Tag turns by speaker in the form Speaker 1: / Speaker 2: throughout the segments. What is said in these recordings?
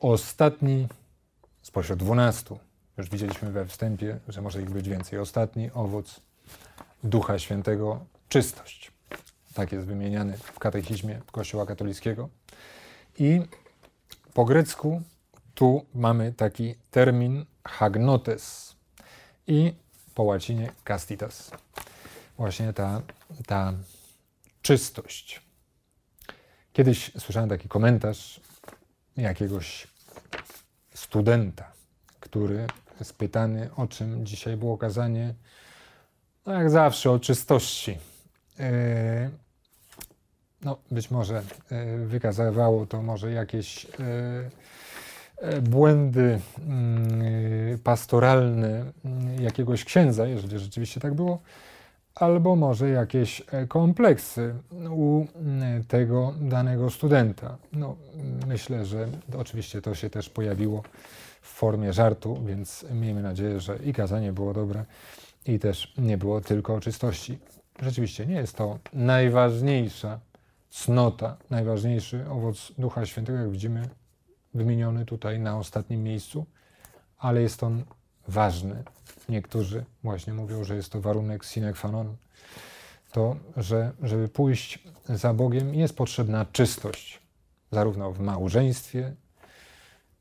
Speaker 1: Ostatni spośród dwunastu, już widzieliśmy we wstępie, że może ich być więcej. Ostatni owoc Ducha Świętego czystość. Tak jest wymieniany w katechizmie Kościoła katolickiego. I po grecku tu mamy taki termin hagnotes i po łacinie castitas. Właśnie ta, ta czystość. Kiedyś słyszałem taki komentarz jakiegoś studenta, który spytany, o czym dzisiaj było kazanie, no jak zawsze o czystości. E, no, być może e, wykazywało to może jakieś e, błędy mm, pastoralne mm, jakiegoś księdza, jeżeli rzeczywiście tak było, albo może jakieś kompleksy u mm, tego danego studenta. No, myślę, że oczywiście to się też pojawiło w formie żartu, więc miejmy nadzieję, że i kazanie było dobre, i też nie było tylko o czystości. Rzeczywiście nie jest to najważniejsza cnota, najważniejszy owoc Ducha Świętego, jak widzimy, wymieniony tutaj na ostatnim miejscu, ale jest on ważny. Niektórzy właśnie mówią, że jest to warunek sine qua non. To, że żeby pójść za Bogiem, jest potrzebna czystość, zarówno w małżeństwie,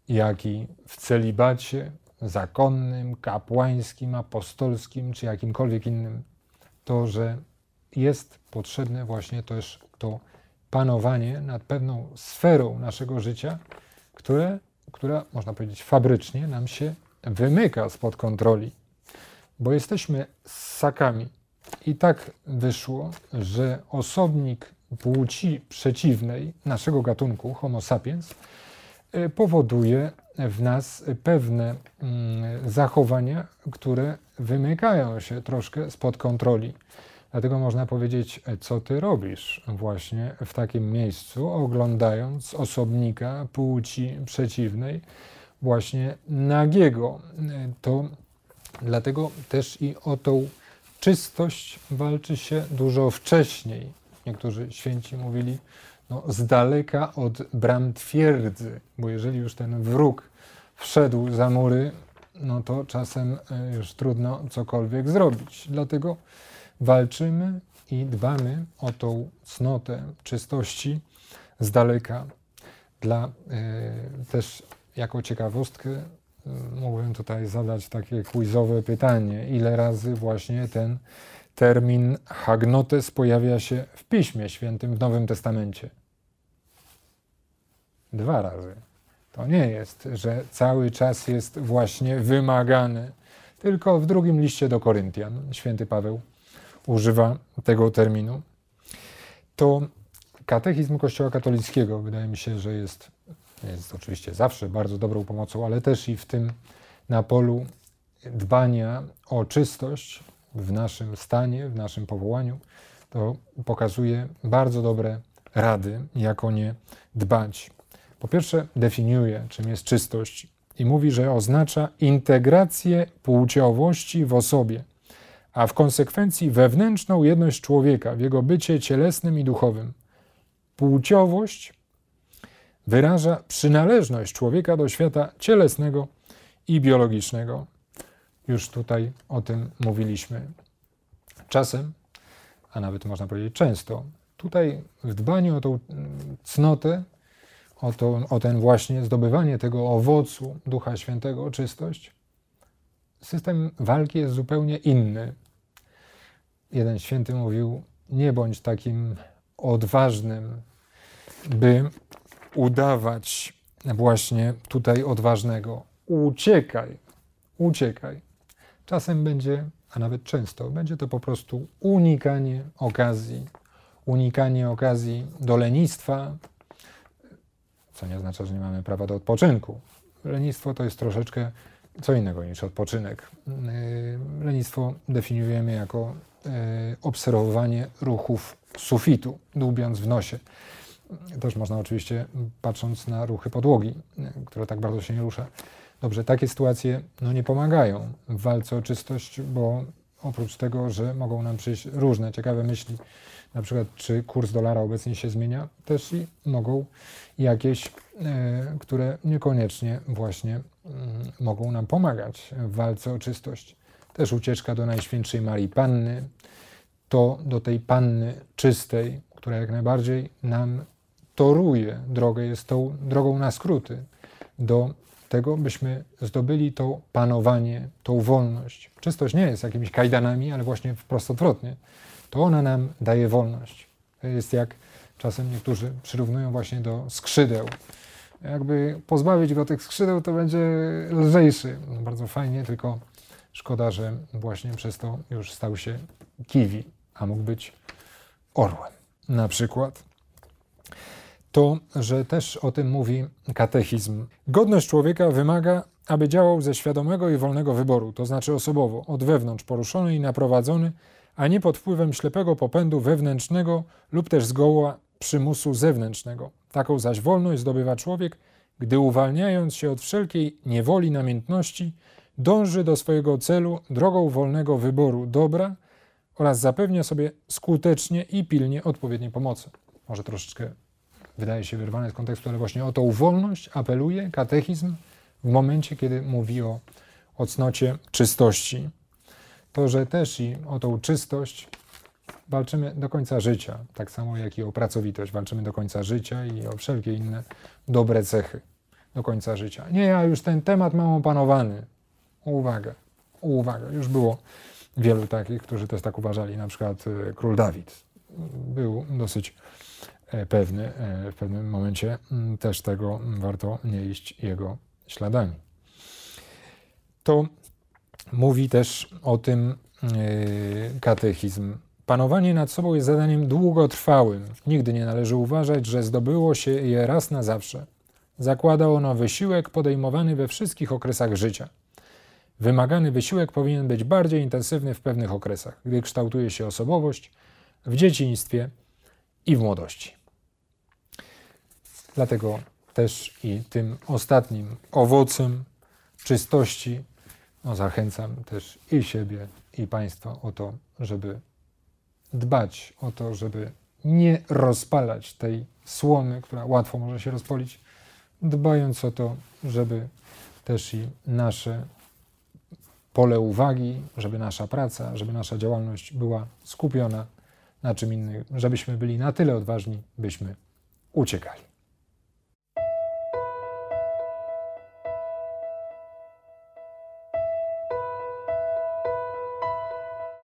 Speaker 1: jak i w celibacie, zakonnym, kapłańskim, apostolskim czy jakimkolwiek innym, to, że jest potrzebne właśnie też to panowanie nad pewną sferą naszego życia, które, która, można powiedzieć, fabrycznie nam się wymyka spod kontroli, bo jesteśmy ssakami. I tak wyszło, że osobnik płci przeciwnej naszego gatunku, Homo sapiens, y, powoduje w nas pewne mm, zachowania, które wymykają się troszkę spod kontroli. Dlatego można powiedzieć, co ty robisz właśnie w takim miejscu, oglądając osobnika płci przeciwnej, właśnie nagiego. To dlatego też i o tą czystość walczy się dużo wcześniej. Niektórzy święci mówili, no, z daleka od bram twierdzy, bo jeżeli już ten wróg wszedł za mury, no to czasem e, już trudno cokolwiek zrobić. Dlatego walczymy i dbamy o tą cnotę czystości z daleka. Dla y, też jako ciekawostkę mógłbym tutaj zadać takie quizowe pytanie, ile razy właśnie ten termin hagnotes pojawia się w Piśmie Świętym w Nowym Testamencie. Dwa razy. To nie jest, że cały czas jest właśnie wymagany. Tylko w drugim liście do Koryntian święty Paweł używa tego terminu. To katechizm Kościoła katolickiego wydaje mi się, że jest, jest oczywiście zawsze bardzo dobrą pomocą, ale też i w tym na polu dbania o czystość w naszym stanie, w naszym powołaniu, to pokazuje bardzo dobre rady, jak o nie dbać. Po pierwsze, definiuje, czym jest czystość i mówi, że oznacza integrację płciowości w osobie, a w konsekwencji wewnętrzną jedność człowieka w jego bycie cielesnym i duchowym. Płciowość wyraża przynależność człowieka do świata cielesnego i biologicznego. Już tutaj o tym mówiliśmy. Czasem, a nawet można powiedzieć często, tutaj w dbaniu o tą cnotę, o, to, o ten właśnie zdobywanie tego owocu Ducha Świętego, czystość, system walki jest zupełnie inny. Jeden święty mówił: Nie bądź takim odważnym, by udawać właśnie tutaj odważnego. Uciekaj, uciekaj. Czasem będzie, a nawet często, będzie to po prostu unikanie okazji, unikanie okazji do lenistwa, co nie oznacza, że nie mamy prawa do odpoczynku. Lenistwo to jest troszeczkę co innego niż odpoczynek. Yy, lenistwo definiujemy jako yy, obserwowanie ruchów sufitu, dłubiąc w nosie. Też można oczywiście, patrząc na ruchy podłogi, która tak bardzo się nie rusza. Dobrze, takie sytuacje no, nie pomagają w walce o czystość, bo oprócz tego, że mogą nam przyjść różne ciekawe myśli, na przykład czy kurs dolara obecnie się zmienia, też i mogą jakieś, e, które niekoniecznie właśnie mm, mogą nam pomagać w walce o czystość. Też ucieczka do Najświętszej Marii Panny, to do tej Panny czystej, która jak najbardziej nam toruje drogę, jest tą drogą na skróty do tego, byśmy zdobyli to panowanie, tą wolność. Czystość nie jest jakimiś kajdanami, ale właśnie wprost odwrotnie. To ona nam daje wolność. To jest jak czasem niektórzy przyrównują właśnie do skrzydeł. Jakby pozbawić go tych skrzydeł, to będzie lżejszy. No, bardzo fajnie, tylko szkoda, że właśnie przez to już stał się kiwi, a mógł być orłem. Na przykład to, że też o tym mówi katechizm. Godność człowieka wymaga, aby działał ze świadomego i wolnego wyboru, to znaczy osobowo, od wewnątrz poruszony i naprowadzony, a nie pod wpływem ślepego popędu wewnętrznego lub też zgoła przymusu zewnętrznego. Taką zaś wolność zdobywa człowiek, gdy uwalniając się od wszelkiej niewoli namiętności, dąży do swojego celu drogą wolnego wyboru dobra oraz zapewnia sobie skutecznie i pilnie odpowiedniej pomocy. Może troszeczkę wydaje się wyrwane z kontekstu, ale właśnie o tą wolność apeluje katechizm w momencie, kiedy mówi o, o cnocie czystości. To, że też i o tą czystość walczymy do końca życia, tak samo jak i o pracowitość. Walczymy do końca życia i o wszelkie inne dobre cechy do końca życia. Nie, ja już ten temat mam opanowany. Uwaga, uwaga. Już było wielu takich, którzy też tak uważali. Na przykład e, król Dawid był dosyć pewny e, w pewnym momencie. Mm, też tego warto nie iść jego śladami. To mówi też o tym e, katechizm. Panowanie nad sobą jest zadaniem długotrwałym. Nigdy nie należy uważać, że zdobyło się je raz na zawsze. Zakłada ono wysiłek podejmowany we wszystkich okresach życia. Wymagany wysiłek powinien być bardziej intensywny w pewnych okresach, gdy kształtuje się osobowość, w dzieciństwie, i w młodości. Dlatego też i tym ostatnim owocem czystości no, zachęcam też i siebie, i Państwa o to, żeby dbać o to, żeby nie rozpalać tej słomy, która łatwo może się rozpolić, dbając o to, żeby też i nasze pole uwagi, żeby nasza praca, żeby nasza działalność była skupiona na czym innym, żebyśmy byli na tyle odważni, byśmy uciekali.